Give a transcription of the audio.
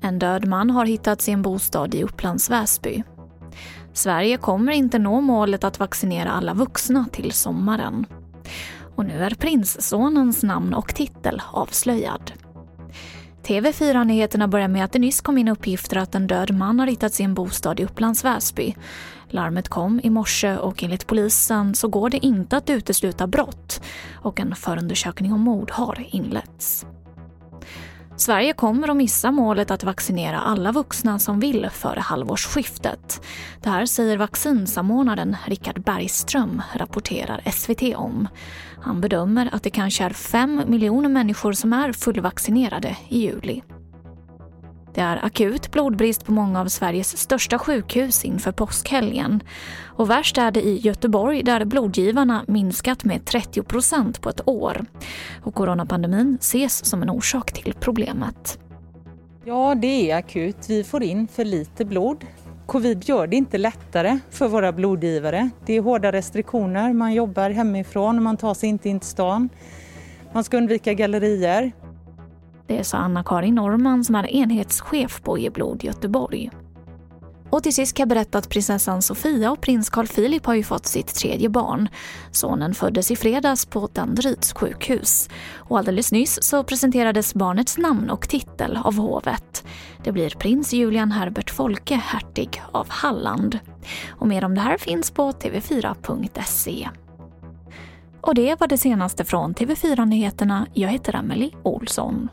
En död man har hittats i en bostad i Upplands Väsby. Sverige kommer inte nå målet att vaccinera alla vuxna till sommaren. Och nu är prinssonens namn och titel avslöjad. TV4-nyheterna börjar med att det nyss kom in uppgifter att en död man har hittats i en bostad i Upplands Väsby. Larmet kom i morse och enligt polisen så går det inte att utesluta brott och en förundersökning om mord har inletts. Sverige kommer att missa målet att vaccinera alla vuxna som vill före halvårsskiftet. Det här säger vaccinsamordnaren Richard Bergström, rapporterar SVT om. Han bedömer att det kanske är 5 miljoner människor som är fullvaccinerade i juli. Det är akut blodbrist på många av Sveriges största sjukhus inför påskhelgen. Och värst är det i Göteborg där blodgivarna minskat med 30 procent på ett år. Och coronapandemin ses som en orsak till problemet. Ja, det är akut. Vi får in för lite blod. Covid gör det inte lättare för våra blodgivare. Det är hårda restriktioner, man jobbar hemifrån, man tar sig inte in till stan. Man ska undvika gallerier. Det sa Anna-Karin Norman som är enhetschef på Eblod Göteborg. Och till sist kan jag berätta att prinsessan Sofia och prins Carl Philip har ju fått sitt tredje barn. Sonen föddes i fredags på Danderyds sjukhus. Och alldeles nyss så presenterades barnets namn och titel av hovet. Det blir prins Julian Herbert Folke, hertig av Halland. Och mer om det här finns på tv4.se. Och det var det senaste från TV4 Nyheterna. Jag heter Emily Olsson.